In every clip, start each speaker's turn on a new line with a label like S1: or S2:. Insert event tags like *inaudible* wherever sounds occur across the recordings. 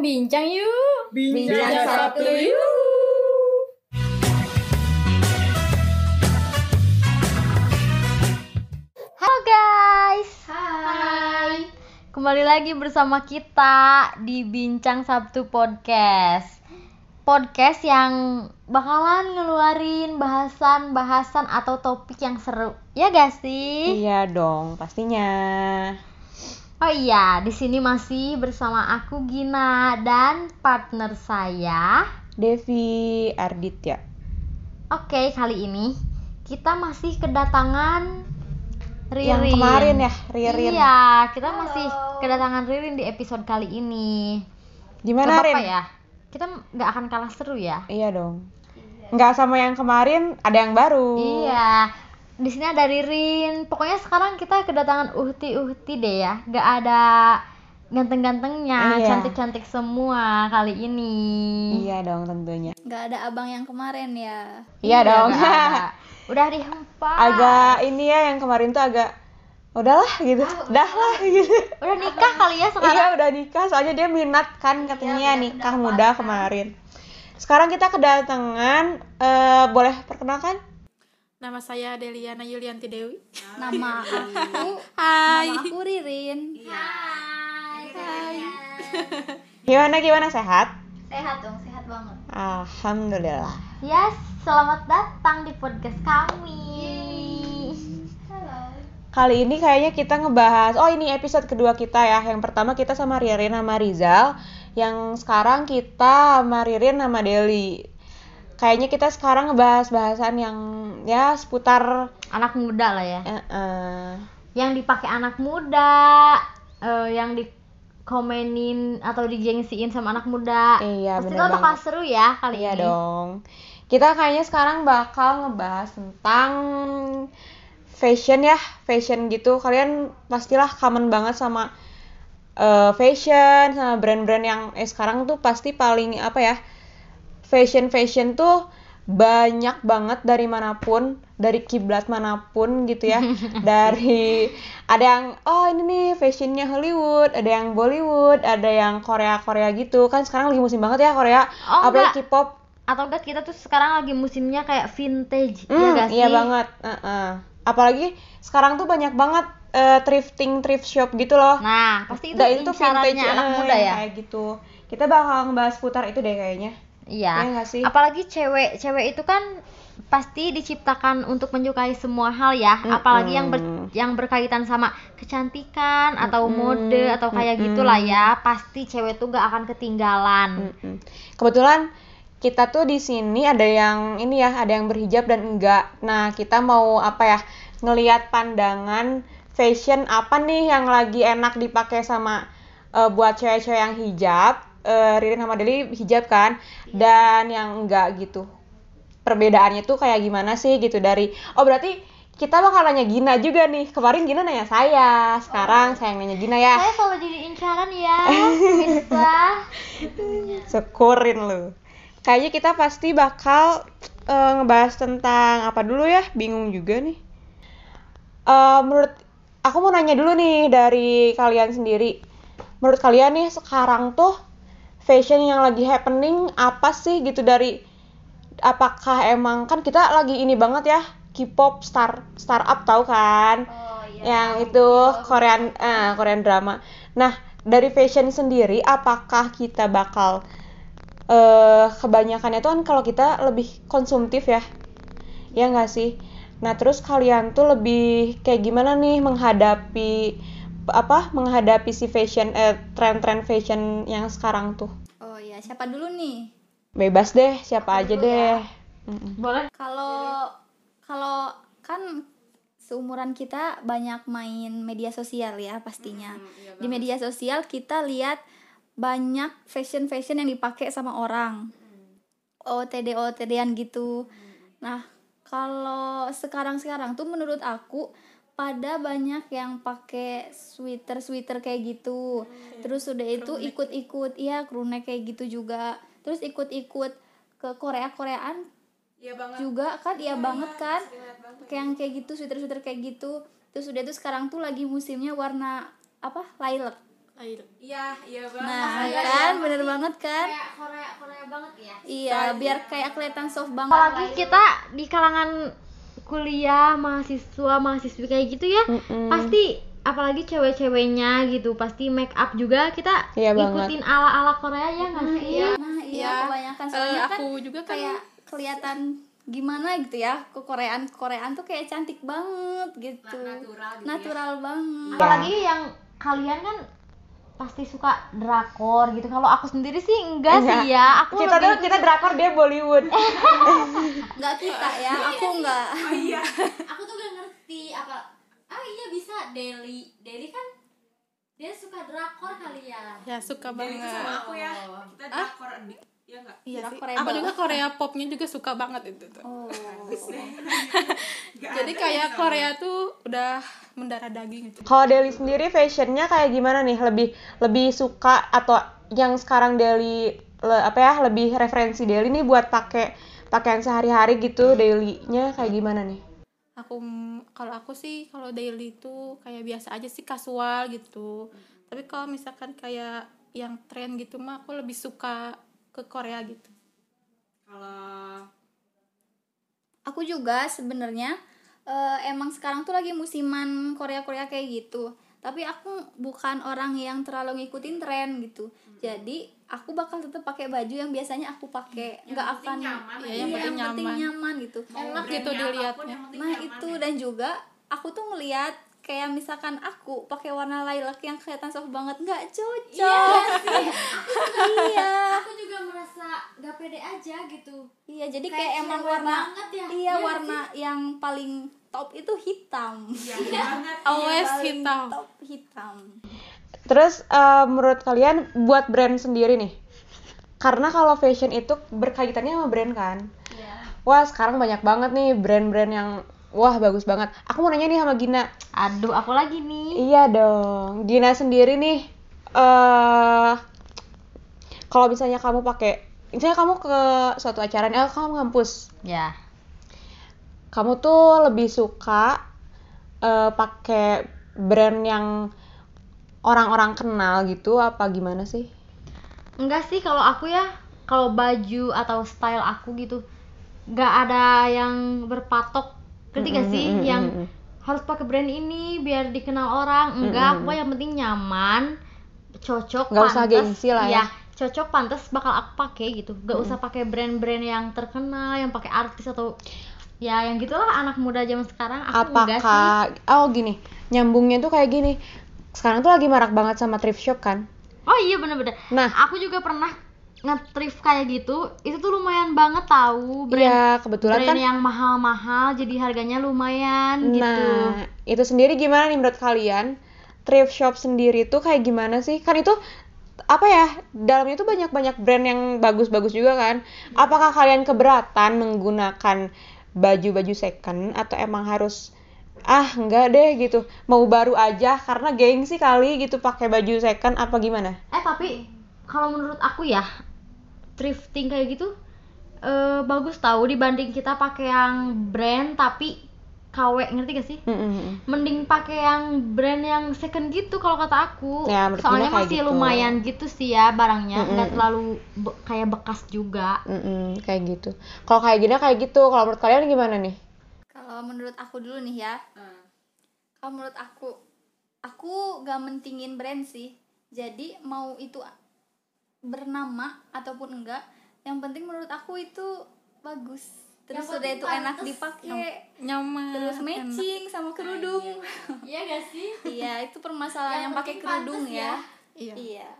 S1: bincang yuk.
S2: Bincang Sabtu yuk.
S3: Halo guys,
S1: Hai.
S3: kembali lagi bersama kita di Bincang Sabtu Podcast. Podcast yang bakalan ngeluarin bahasan-bahasan atau topik yang seru, ya gak sih?
S2: Iya dong, pastinya.
S3: Oh iya, di sini masih bersama aku Gina dan partner saya.
S2: Devi Arditya.
S3: Oke, kali ini kita masih kedatangan Ririn.
S2: Yang kemarin ya, Ririn.
S3: Iya, kita masih kedatangan Ririn di episode kali ini.
S2: Gimana
S3: Gak
S2: Rin?
S3: ya? Kita nggak akan kalah seru ya.
S2: Iya dong. Nggak sama yang kemarin, ada yang baru.
S3: Iya. Di sini ada Ririn. Pokoknya sekarang kita kedatangan uhti-uhti deh ya. Nggak ada ganteng-gantengnya,
S2: Iya.
S3: cantik-cantik semua kali ini.
S2: Iya dong tentunya.
S1: Gak ada abang yang kemarin ya.
S2: Iya dong.
S3: nggak ada. *laughs* Udah dihempas.
S2: agak ini ya yang kemarin tuh agak udahlah gitu. Udah lah gitu.
S3: Udah nikah kali ya sekarang.
S2: Iya udah nikah soalnya dia minat kan katanya nikah muda kemarin. Sekarang kita kedatangan eh, boleh perkenalkan?
S4: Nama saya Deliana Yulianti Dewi.
S1: Nama aku,
S4: Hai.
S1: nama aku Ririn.
S2: Gimana gimana sehat?
S1: Sehat dong, sehat banget.
S2: Alhamdulillah.
S3: Yes, selamat datang di podcast kami.
S1: Halo.
S2: Kali ini kayaknya kita ngebahas, oh ini episode kedua kita ya. Yang pertama kita sama Ririn sama Rizal. Yang sekarang kita sama Ririn sama Deli. Kayaknya kita sekarang ngebahas bahasan yang ya seputar
S3: Anak muda lah ya.
S2: eh, eh,
S3: Yang dipakai anak muda, eh, yang dikomenin atau digengsiin sama anak muda.
S2: Iya,
S3: Pasti lo bakal seru ya kali
S2: iya
S3: ini.
S2: dong. Kita kayaknya sekarang bakal ngebahas tentang fashion ya, fashion gitu. Kalian pastilah common banget sama eh, fashion, sama brand-brand yang eh sekarang tuh pasti paling apa ya? Fashion fashion tuh banyak banget dari mana pun, dari kiblat mana pun gitu ya. *laughs* dari ada yang oh ini nih fashionnya Hollywood, ada yang Bollywood, ada yang Korea Korea gitu. Kan sekarang lagi musim banget ya Korea.
S3: Oh,
S2: Apalagi. K-pop
S3: Atau enggak kita tuh sekarang lagi musimnya kayak vintage, ya
S2: Hmm,
S3: gak sih?
S2: iya banget. Heeh. Apalagi sekarang tuh banyak banget eh, thrifting thrift shop gitu loh.
S3: Nah, pasti itu
S2: Nah, itu
S3: incarannya anak
S2: eh,
S3: muda ya.
S2: Kayak gitu. Kita bakal ngebahas putar itu deh kayaknya.
S3: Iya.
S2: Nggak sih?
S3: Apalagi cewek, cewek itu kan pasti diciptakan untuk menyukai semua hal ya. Apalagi yang ber- yang berkaitan sama kecantikan atau mode atau kayak gitulah ya. Pasti cewek tuh gak akan ketinggalan.
S2: Mm-mm. Kebetulan kita tuh di sini ada yang ini ya, ada yang berhijab dan enggak. Nah, kita mau apa ya? Ngelihat pandangan fashion apa nih yang lagi enak dipakai sama eh, buat cewek-cewek yang hijab. Eh, Ririn sama Deli hijab kan? Dan yang enggak gitu. Perbedaannya tuh kayak gimana sih gitu dari Oh, berarti kita bakal nanya Gina juga nih. Kemarin Gina nanya saya, sekarang saya yang nanya Gina ya.
S3: Saya selalu jadi incaran ya, *laughs* bisa.
S2: Syukurin lu. Kayaknya kita pasti bakal eh, ngebahas tentang apa dulu ya? Bingung juga nih. Eh, menurut aku mau nanya dulu nih dari kalian sendiri. Menurut kalian nih sekarang tuh fashion yang lagi happening apa sih gitu dari apakah emang kan kita lagi ini banget ya K-pop star startup tahu kan?
S1: Oh iya.
S2: yang itu Korean eh, Korean drama. Nah, dari fashion sendiri apakah kita bakal eh kebanyakan itu kan kalau kita lebih konsumtif ya. Ya nggak sih? Nah, terus kalian tuh lebih kayak gimana nih menghadapi apa? Menghadapi si fashion eh tren-tren fashion yang sekarang tuh.
S1: Oh iya, siapa dulu nih?
S2: Bebas deh, siapa aja deh. Mm-mm.
S3: Boleh.
S1: Kalau kalau kan seumuran kita banyak main media sosial ya pastinya. Di media sosial kita lihat banyak fashion-fashion yang dipakai sama orang. OTD OTD-an gitu. Nah, kalau sekarang-sekarang tuh menurut aku pada banyak yang pakai sweater sweater kayak gitu. Terus udah itu ikut-ikut iya crewneck kayak gitu juga. Terus ikut-ikut ke Korea Koreaan
S4: Iya banget.
S1: juga kan iya banget kan. kayak yang kayak gitu sweater sweater kayak gitu. Terus udah itu sekarang tuh lagi musimnya warna apa lilac.
S4: Iya, iya banget.
S1: nah
S3: iya,
S1: kan? Bener banget kan?
S3: Kayak Korea Korea banget ya.
S1: Iya biar kayak kelihatan soft banget.
S3: Apalagi kita di kalangan kuliah mahasiswa mahasiswi kayak gitu ya
S2: Mm-mm.
S3: pasti apalagi cewek-ceweknya gitu pasti make up juga kita
S2: Iya
S3: ngikutin ala-ala Korea ya nggak sih?
S1: nah iya
S4: Iya.
S1: kebanyakan.
S4: Eh,
S1: soalnya kan
S4: aku juga kan
S1: kayak kelihatan gimana gitu ya ke Koreaan Koreaan tuh kayak cantik banget gitu.
S5: Natural gitu
S1: natural banget.
S3: Apalagi yang kalian kan pasti suka drakor gitu. Kalau aku sendiri sih enggak,
S2: Enggak.
S3: sih ya. Aku
S2: kita tuh
S3: lebih
S2: kita drakor dia Bollywood. *laughs*
S1: Nggak kita ya *laughs* aku nggak *laughs*
S5: aku tuh gak ngerti apa ah iya bisa Deli Deli kan dia suka drakor kali ya.
S4: Ya suka
S5: Deli
S4: banget.
S5: sama aku ya. Kita drakor di ya enggak?
S4: Iya sih. Aku juga Korea popnya juga suka banget itu tuh.
S1: oh.
S4: Jadi kayak Korea tuh udah mendarah daging gitu.
S2: kalau Deli sendiri fashionnya kayak gimana nih lebih lebih suka atau yang sekarang Deli le- apa ya lebih referensi Deli nih buat pakai pakaian sehari-hari gitu Delinya kayak gimana nih
S4: Aku kalau aku sih kalau daily tuh kayak biasa aja sih kasual gitu. Tapi kalau misalkan kayak yang tren gitu mah aku lebih suka ke Korea gitu.
S5: kalau
S1: aku juga sebenarnya eh, emang sekarang tuh lagi musiman Korea Korea kayak gitu. Tapi aku bukan orang yang terlalu ngikutin tren gitu. Jadi aku bakal tetap pakai baju yang biasanya aku pakai. Nggak akan
S5: nyaman
S1: iya,
S4: Yang penting
S1: yang penting
S4: nyaman.
S1: nyaman gitu.
S4: Enak gitu dilihatnya.
S1: nah itu.
S5: ya.
S1: dan juga aku tuh ngeliat kayak misalkan aku pakai warna lilac yang kelihatan soft banget nggak cocok. Iya *laughs*
S5: aku juga merasa gak pede aja gitu.
S1: Iya jadi
S5: Kayak
S1: kayak emang warna
S5: banget ya.
S1: iya
S5: Iya nggak
S1: warna yang paling top itu hitam.
S5: Iya banget. *laughs*
S4: Always
S1: paling
S4: hitam.
S1: top hitam.
S2: Terus eh, menurut kalian buat brand sendiri nih, karena kalau fashion itu berkaitannya sama brand kan. Wah sekarang banyak banget nih brand-brand yang wah bagus banget. Aku mau nanya nih sama Gina.
S3: aduh aku lagi nih
S2: Iya dong, Gina sendiri nih. eh kalau misalnya kamu pakai, misalnya kamu ke suatu acara, nih, eh, kamu ngampus,
S3: ya
S2: kamu tuh lebih suka eh, pakai brand yang orang-orang kenal gitu apa gimana sih?
S3: enggak sih kalau aku ya kalau baju atau style aku gitu nggak ada yang berpatok ngerti gak sih?
S2: Mm, mm, mm,
S3: yang
S2: mm, mm.
S3: harus pakai brand ini biar dikenal orang. Enggak aku yang penting nyaman cocok
S2: Nggak usah
S3: pantes,
S2: gengsi lah ya.
S3: iya, cocok pantas bakal aku pakai gitu. Nggak usah pakai brand-brand yang terkenal yang pakai artis atau ya yang gitulah anak muda zaman sekarang. Aku enggak sih.
S2: Apakah oh gini, nyambungnya tuh kayak gini. Sekarang tuh lagi marak banget sama thrift shop kan?
S3: oh iya bener-bener.
S2: Nah,
S3: aku juga pernah nge-thrift kayak gitu itu tuh lumayan banget tahu brand
S2: ya kebetulan
S3: brand
S2: kan
S3: yang mahal-mahal jadi harganya lumayan gitu
S2: Nah, itu sendiri gimana nih menurut kalian? Thrift shop sendiri tuh kayak gimana sih? Kan itu apa ya? Dalamnya tuh banyak-banyak brand yang bagus-bagus juga kan. Apakah kalian keberatan menggunakan baju-baju second atau emang harus ah enggak deh gitu mau baru aja karena gengsi kali gitu pakai baju second apa gimana
S3: eh tapi kalau menurut aku ya thrifting kayak gitu eh, bagus tahu dibanding kita pakai yang brand tapi KW ngerti gak sih?
S2: Mm-mm.
S3: mending pakai yang brand yang second gitu kalau kata aku.
S2: Ya,
S3: soalnya masih
S2: gitu.
S3: lumayan gitu sih ya barangnya.
S2: Mm-mm.
S3: nggak terlalu be- kayak bekas juga.
S2: Mm-mm, kayak gitu. Kalau kayak gini kayak gitu. Kalau menurut kalian gimana nih?
S1: Kalau menurut aku dulu nih ya. Kalau menurut aku aku gak mentingin brand sih. Jadi mau itu bernama ataupun enggak yang penting menurut aku itu bagus. Terus
S5: Yang
S1: udah itu enak dipakai.
S4: Nyaman.
S1: terus
S4: enak.
S1: matching sama kerudung.
S5: Iya gak sih? *laughs*
S1: Iya itu permasalahan
S5: Yang
S1: yang pakai kerudung ya.
S5: ya.
S4: Iya.
S1: iya.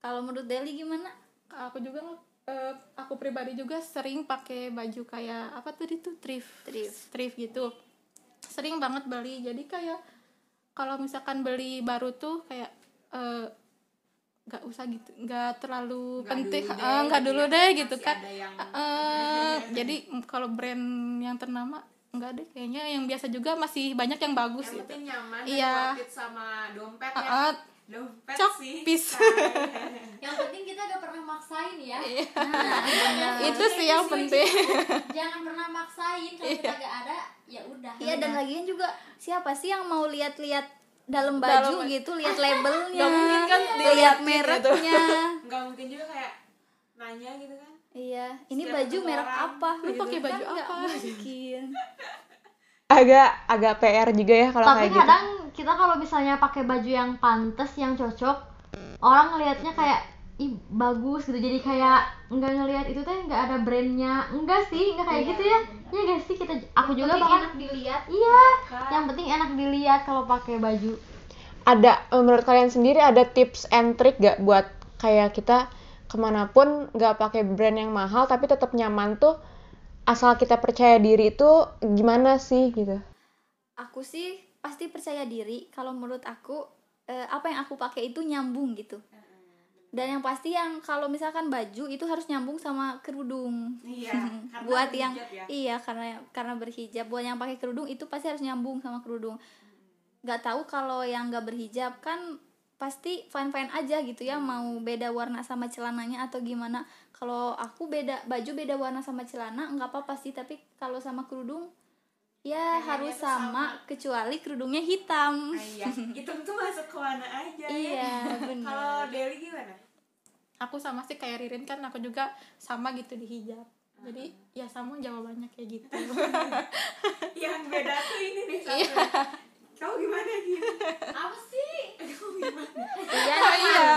S1: Kalau menurut Deli gimana?
S4: Aku juga eh, aku pribadi juga sering pakai baju kayak apa tadi tuh? Thrift.
S1: Thrift.
S4: thrift gitu. Sering banget beli. Jadi kayak kalau misalkan beli baru tuh kayak eh, nggak usah gitu nggak terlalu
S5: Nggak
S4: penting
S5: dulu deh,
S4: nggak
S5: gitu
S4: dulu deh
S5: Masih
S4: gitu kan.
S5: yang-
S4: Eh, *laughs* jadi kalau brand yang ternama nggak deh kayaknya yang biasa juga masih banyak yang bagus
S5: yang
S4: gitu.
S5: penting nyaman
S4: Iya.
S5: sama dompet ya.
S4: Ah, ah,
S5: dompet
S4: cok,
S5: sih.
S4: pis. *laughs*
S5: yang penting kita gak pernah maksain ya. *laughs*
S4: Itu sih yang penting.
S5: Jangan pernah maksain kalau kita gak ada ya udah.
S1: Iya dan lagian juga siapa sih yang mau lihat-lihat dalam baju
S4: Dalam-
S1: gitu lihat labelnya
S4: Nggak mungkin kan
S1: lihat
S4: diliatin
S1: mereknya.
S2: Nggak mungkin juga kayak nanya gitu kan.
S1: Iya ini
S2: Setiap
S1: baju merek
S2: orang,
S1: apa?
S4: Lu pakai
S1: Kan.
S4: baju
S1: nggak
S4: apa?
S1: mungkin.
S2: Agak agak PR juga ya kalau
S3: tapi
S2: kayak gitu.
S3: kadang kita kalau misalnya pakai baju yang pantas yang cocok orang ngelihatnya kayak ih bagus gitu. Jadi kayak nggak ngelihat itu teh nggak ada brandnya. Enggak sih nggak kayak gitu ya ya gak sih? Kita aku juga
S5: Penting
S3: bahkan
S5: enak dilihat.
S3: Iya yang penting enak dilihat kalau pakai baju.
S2: Ada menurut kalian sendiri ada tips and trick gak buat kayak kita ke mana pun nggak pakai brand yang mahal tapi tetap nyaman tuh asal kita percaya diri itu gimana sih gitu?
S1: Aku sih pasti percaya diri. Kalau menurut aku eh, apa yang aku pakai itu nyambung gitu dan yang pasti yang kalau misalkan baju itu harus nyambung sama kerudung.
S2: Iya, *laughs*
S1: buat yang iya karena karena berhijab. Buat yang pakai kerudung itu pasti harus nyambung sama kerudung. Nggak tahu kalau yang nggak berhijab kan pasti fine fine aja gitu ya mau beda warna sama celananya atau gimana. Kalau aku beda baju beda warna sama celana nggak apa-apa sih. Tapi kalau sama kerudung ya harus sama, kecuali kerudungnya hitam.
S2: Iya. Itu tuh masuk ke mana aja
S1: iya benar.
S2: Deli gimana?
S4: Aku sama sih kayak Ririn kan aku juga sama gitu di hijab. Jadi ya sama jawabannya kayak gitu. *laughs*
S2: Yang beda tuh ini nih kamu gimana gitu
S5: apa sih?
S1: Iya
S4: oh iya.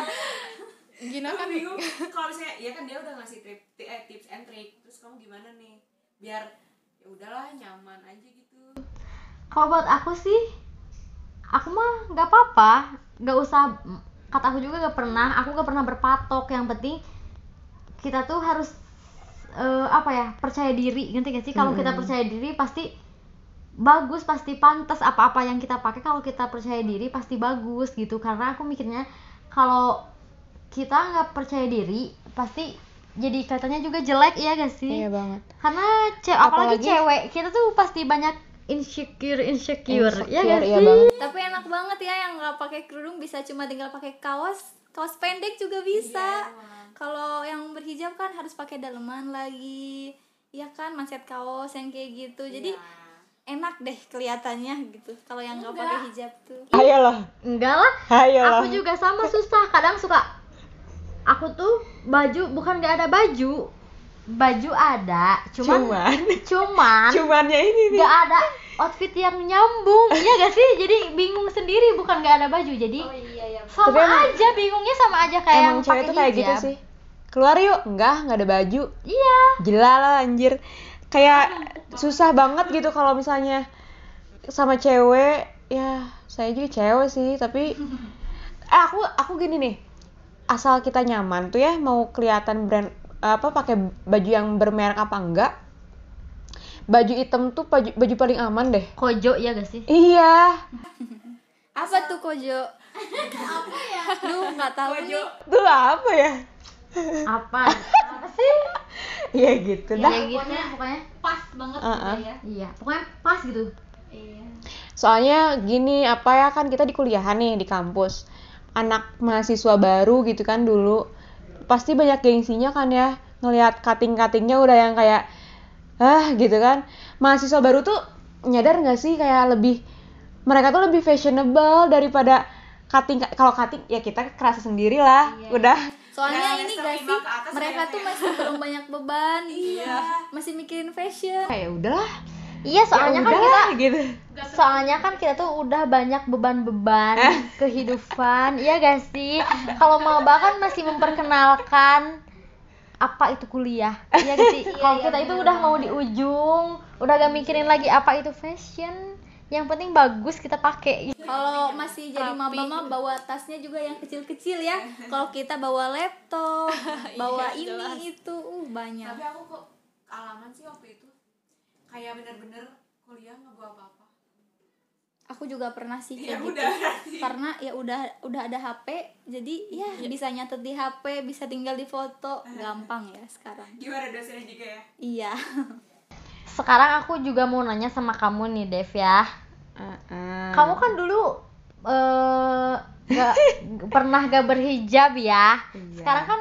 S4: Gina kan
S6: bingung. Kalau misalnya ya kan dia udah ngasih trip, eh, tips and trick. Terus kamu gimana nih? Biar ya udahlah nyaman aja gitu.
S3: Kalau buat aku sih aku mah nggak apa-apa. Nggak usah kata aku juga nggak pernah aku nggak pernah berpatok. Yang penting kita tuh harus eh, apa ya percaya diri. Ngerti gak sih? Kalau kita percaya diri pasti bagus pasti pantas. Apa-apa yang kita pakai kalau kita percaya diri pasti bagus gitu. Karena aku mikirnya kalau kita nggak percaya diri pasti jadi katanya juga jelek ya gak sih?
S2: Iya banget.
S3: Karena ce- apalagi,
S2: Apalagi-
S3: cewek kita tuh pasti banyak insecure insecure, ya
S2: Insecure,
S3: gak
S2: iya
S3: sih?
S2: Banget.
S1: tapi enak banget ya yang nggak pakai kerudung bisa cuma tinggal pakai kaos kaos pendek juga bisa. Kalau yang berhijab kan harus pakai daleman lagi ya kan? Manset kaos yang kayak gitu. Jadi enak deh kelihatannya gitu kalau yang nggak pakai hijab tuh.
S2: Ayolah.
S3: Enggak lah.
S2: Ayolah.
S3: Aku juga sama susah. Kadang suka aku tuh baju bukan nggak ada baju. Baju ada cuman
S2: cuman. *laughs*
S3: cuman
S2: cumannya ini nih.
S3: nggak ada outfit yang nyambung iya gak sih? Jadi bingung sendiri bukan nggak ada baju. Jadi sama
S2: Tapi emang-
S3: aja bingungnya sama aja kayak yang
S2: emang cewek
S3: pakai
S2: tuh kayak gitu sih. Keluar yuk. Enggak nggak ada baju.
S3: Iya.
S2: Gila lah anjir. Kayak susah banget gitu kalau misalnya sama cewek. Ya saya juga cewek sih tapi *laughs* eh aku aku gini nih asal kita nyaman tuh ya mau kelihatan brand apa pakai baju yang bermerek apa enggak baju hitam tuh baju, baju paling aman deh.
S3: Kojo ya gak sih?
S2: Iya. *laughs*
S1: Apa tuh kojo? Apa ya? Duh nggak tahu nih.
S2: Tuh apa ya?
S3: Apa? Apa sih?
S2: Ya gitu dah.
S3: ya gitu. Pokoknya
S5: pas banget
S2: Uh-uh.
S5: gitu ya.
S3: Iya pokoknya pas gitu.
S5: Iya.
S2: Soalnya gini, apa ya kan kita di kuliahan nih di kampus. Anak mahasiswa baru gitu kan dulu. Pasti banyak gengsinya kan ya ngelihat cutting-cuttingnya udah yang kayak ah gitu kan. Mahasiswa baru tuh nyadar nggak sih kayak lebih mereka tuh lebih fashionable daripada cutting kalau cutting ya kita kerasa sendiri lah. Udah
S1: soalnya
S6: Dari
S1: ini gak sih
S6: atas
S1: mereka tuh masih belum banyak beban iya masih mikirin fashion
S2: kayak udahlah.
S3: Iya soalnya
S2: ya
S3: kan kita
S2: udahlah, gitu.
S3: soalnya kan kita tuh udah banyak beban-beban *laughs* kehidupan iya gak sih? Kalau mau bahkan masih memperkenalkan apa itu kuliah iya gak sih? *laughs* Kalau kita itu udah mau di ujung udah gak mikirin lagi apa itu fashion yang penting bagus kita pakai.
S1: Kalau masih jadi maba mah bawa tasnya juga yang kecil-kecil ya. *laughs* Kalau kita bawa laptop bawa ini itu uh banyak.
S6: Tapi aku kok alaman sih waktu itu kayak bener-bener kuliah nggak bawa apa-apa.
S1: Aku juga pernah sih
S6: ya
S1: kayak gitu.
S6: udah berarti.
S1: Karena ya udah udah ada HP jadi ya bisa nyatet di HP bisa tinggal di foto. Gampang ya sekarang.
S6: Gimana dosennya juga ya?
S1: Iya.
S3: Sekarang aku juga mau nanya sama kamu nih Dev ya.
S2: Uh-uh.
S3: kamu kan dulu eh gak *laughs* pernah gak berhijab ya?
S2: Iya.
S3: sekarang kan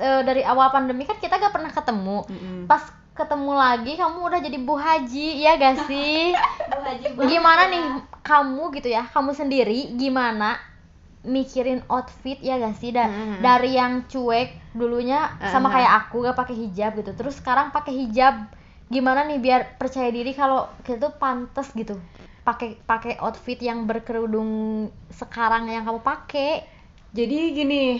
S3: eh, dari awal pandemi kan kita gak pernah ketemu.
S2: Mm-mm.
S3: pas ketemu lagi kamu udah jadi Bu Haji ya gak sih? *laughs* Gimana nih kamu gitu ya? Kamu sendiri gimana mikirin outfit ya gak sih? Da-
S2: Hmm.
S3: dari yang cuek dulunya sama
S2: Uh-huh.
S3: kayak aku gak pakai hijab gitu. Terus sekarang pakai hijab gimana nih biar percaya diri kalau kita tuh pantas gitu? Pakai pakai outfit yang berkerudung sekarang yang kamu pakai
S2: Jadi gini,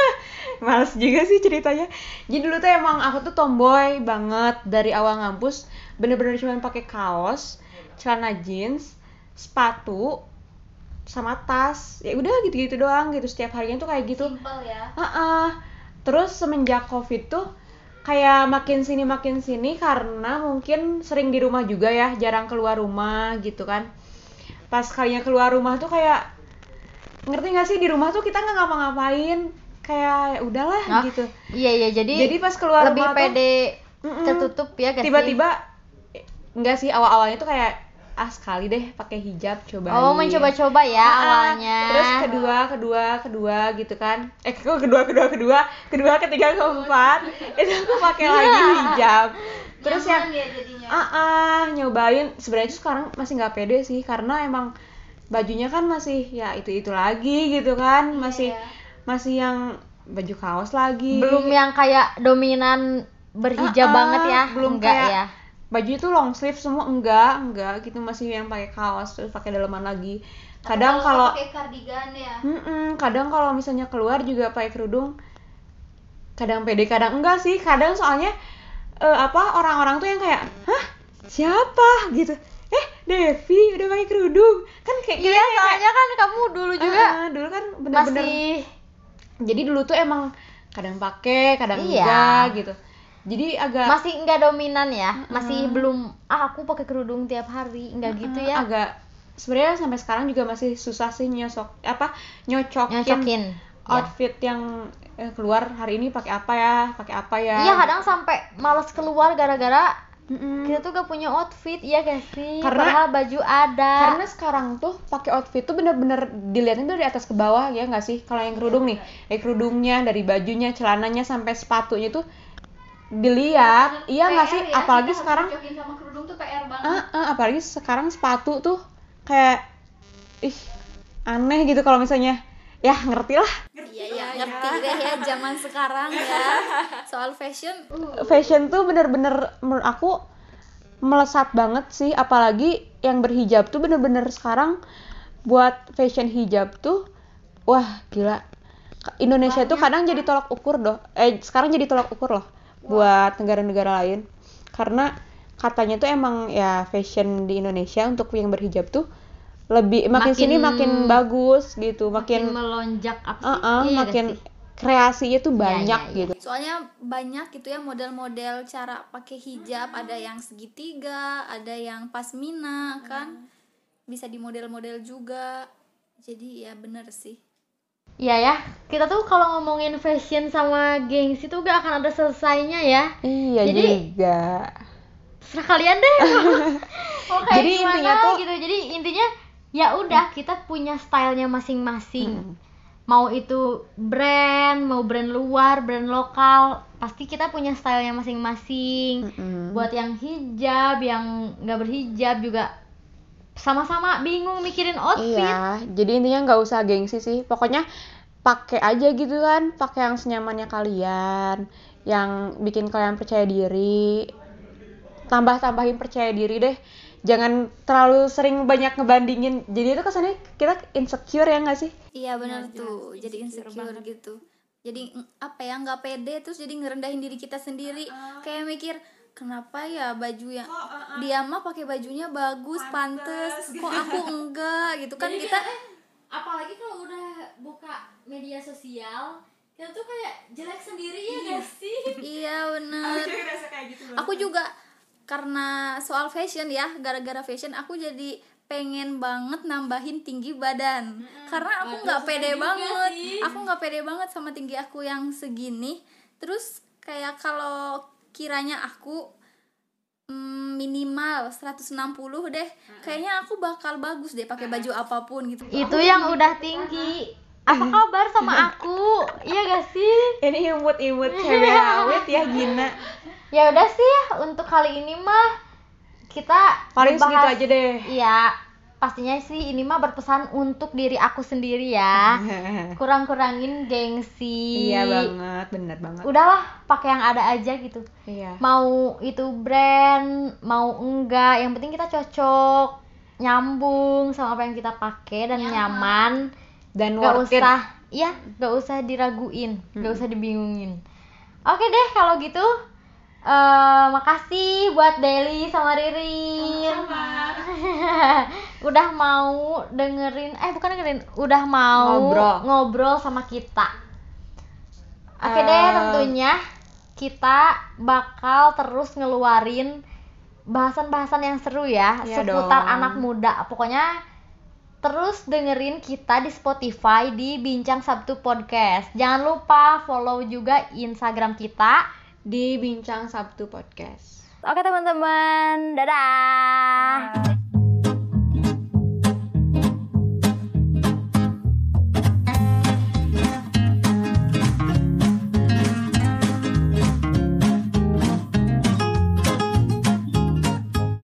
S2: *laughs* males juga sih ceritanya. Jadi dulu tuh emang aku tuh tomboy banget dari awal ngampus, bener-bener cuma pakai kaos, celana jeans, sepatu, sama tas. Ya udah gitu-gitu doang gitu setiap harinya tuh kayak gitu.
S1: Simpel ya.
S2: Heeh. Terus semenjak covid tuh kayak makin sini makin sini karena mungkin sering di rumah juga ya, jarang keluar rumah gitu kan. Pas kalinya keluar rumah tuh kayak ngerti gak sih di rumah tuh kita nggak ngapa-ngapain kayak ya udahlah
S3: Ah,
S2: gitu.
S3: iya iya jadi,
S2: Jadi pas keluar
S3: lebih
S2: rumah tuh
S3: pede
S2: Mm-mm.
S3: tertutup ya
S2: tiba-tiba enggak sih awal-awalnya tuh kayak ah sekali deh pakai hijab coba
S3: Oh, mencoba-coba ya
S2: Ah,
S3: awalnya.
S2: Terus kedua, kedua, kedua gitu kan. Eh, kok kedua, kedua, kedua, kedua, ketiga, keempat. itu aku pakai lagi hijab. Terus yang
S1: ya
S2: ah, ah, nyobain sebenarnya tuh sekarang masih nggak pede sih karena emang bajunya kan masih ya itu itu lagi gitu kan. Masih masih yang baju kaos lagi.
S3: Belum yang kayak dominan berhijab
S2: Ah, ah,
S3: banget ya?
S2: belum
S3: Enggak
S2: kayak
S3: ya.
S2: baju itu long sleeve semua enggak enggak. Gitu masih yang pakai kaos terus pakai dalaman lagi. Kadang kalau
S1: pakai kardigan ya.
S2: Mm-mm, kadang kalau misalnya keluar juga pakai kerudung kadang pede kadang enggak sih. Kadang soalnya eh, apa orang-orang tuh yang kayak hah? Siapa? Gitu eh Devi udah pakai kerudung kan kayak
S3: Iya, soalnya kan kamu dulu juga
S2: Ah, dulu kan bener-bener
S3: masih
S2: jadi dulu tuh emang kadang pakai kadang
S3: Iya.
S2: enggak gitu jadi agak
S3: masih enggak dominan ya. Masih belum ah aku pakai kerudung tiap hari, enggak gitu
S2: Mm,
S3: ya.
S2: agak sebenarnya sampai sekarang juga masih susah sih nyosok apa nyocokin,
S3: Nyocokin. Ya.
S2: outfit yang eh, keluar hari ini pakai apa ya pakai apa ya
S3: Iya, kadang sampai males keluar gara-gara
S2: Mm-mm.
S3: kita tuh gak punya outfit, ya gak sih?
S2: Karena-
S3: Padahal baju ada.
S2: karena sekarang tuh pakai outfit tuh bener-bener dilihatnya dari atas ke bawah ya nggak sih kalau yang kerudung nih dari kerudungnya dari bajunya celananya sampai sepatunya tuh dilihat iya nggak sih apalagi sekarang
S1: sama kerudung tuh PR banget.
S2: Ah, ah, apalagi sekarang sepatu tuh kayak ih aneh gitu kalau misalnya ya ngerti lah.
S1: Iya ya, ngerti deh ya zaman sekarang ya. *laughs* Soal fashion.
S2: Fashion tuh bener-bener menurut aku melesat banget sih. Apalagi yang berhijab tuh bener-bener sekarang buat fashion hijab tuh wah gila. Indonesia tuh kadang jadi tolak ukur doh eh sekarang jadi tolak ukur loh buat negara-negara lain. Karena katanya tuh emang ya fashion di Indonesia untuk yang berhijab tuh lebih makin,
S3: Makin-
S2: sini makin bagus gitu
S3: makin
S2: makin
S3: melonjak apa sih?
S2: uh
S3: Iya
S2: makin
S3: sih?
S2: kreasinya tuh
S3: Iya,
S2: banyak
S3: iya, iya.
S2: gitu
S1: soalnya banyak gitu ya model-model cara pakai hijab ada yang segitiga ada yang pasmina kan bisa di model-model juga jadi ya bener sih
S3: Iya ya, kita tuh kalau ngomongin fashion sama gengsi tuh gak akan ada selesainya ya.
S2: Iya
S3: Jadi-
S2: juga.
S3: Serah kalian deh. *laughs* Kayak
S2: Jadi
S3: gimana
S2: intinya tuh-
S3: gitu. Jadi intinya ya udah kita punya stylenya masing-masing.
S2: Hmm.
S3: Mau itu brand, mau brand luar, brand lokal, pasti kita punya stylenya masing-masing.
S2: Mm-mm.
S3: Buat yang hijab, yang nggak berhijab juga sama-sama bingung mikirin outfit.
S2: Iya, jadi intinya nggak usah gengsi sih. Pokoknya pakai aja gitu kan, pakai yang senyamannya kalian, yang bikin kalian percaya diri. Tambah-tambahin percaya diri deh. Jangan terlalu sering banyak ngebandingin. Jadi itu kesannya kita insecure ya nggak sih?
S1: iya bener tuh. Jadi insecure gitu. Jadi mm, apa ya nggak pede terus jadi ngerendahin diri kita sendiri. Kayak mikir kenapa ya baju yang dia mah pakai bajunya bagus pantes. *laughs* kok aku enggak? Gitu kan kita
S5: apalagi kalau udah buka media sosial kita tuh kayak jelek sendiri ya gak sih?
S1: Iya bener
S6: Aku ngerasa kayak gitu
S1: aku juga karena soal fashion ya gara-gara fashion aku jadi pengen banget nambahin tinggi badan. Karena aku nggak pede banget. aku nggak pede banget sama tinggi aku yang segini. Terus kayak kalau kiranya aku mm, minimal 160 deh kayaknya aku bakal bagus deh pakai baju apa pun gitu.
S3: Itu yang udah tinggi. Apa kabar sama aku? Iya gak sih?
S2: Ini imut-imut cewek awet ya Gina. *laughs*
S3: ya udah sih untuk kali ini mah kita
S2: Paling segitu
S3: membahas-
S2: aja deh.
S3: Iya, pastinya sih ini mah berpesan untuk diri aku sendiri ya. *laughs* Kurang-kurangin gengsi.
S2: iya banget, bener banget.
S3: Udahlah, pakai yang ada aja gitu.
S2: Iya.
S3: Mau itu brand, mau enggak, yang penting kita cocok, nyambung sama apa yang kita pakai dan nyaman.
S2: Dan
S3: Gak
S2: worth it.
S3: usah, iya, gak usah diraguin, gak usah dibingungin. Oke deh kalau gitu. Eh makasih buat Deli sama Ririn. *laughs* udah mau dengerin, eh bukan dengerin, udah mau
S2: Ngobrol.
S3: ngobrol sama kita. Oke deh,
S2: Eh.
S3: tentunya kita bakal terus ngeluarin bahasan-bahasan yang seru ya
S2: Iya
S3: seputar
S2: dong.
S3: anak muda. Pokoknya terus dengerin kita di Spotify di Bincang Sabtu Podcast. Jangan lupa follow juga Instagram kita.
S2: Di Bincang Sabtu Podcast.
S3: Oke teman-teman, dadah.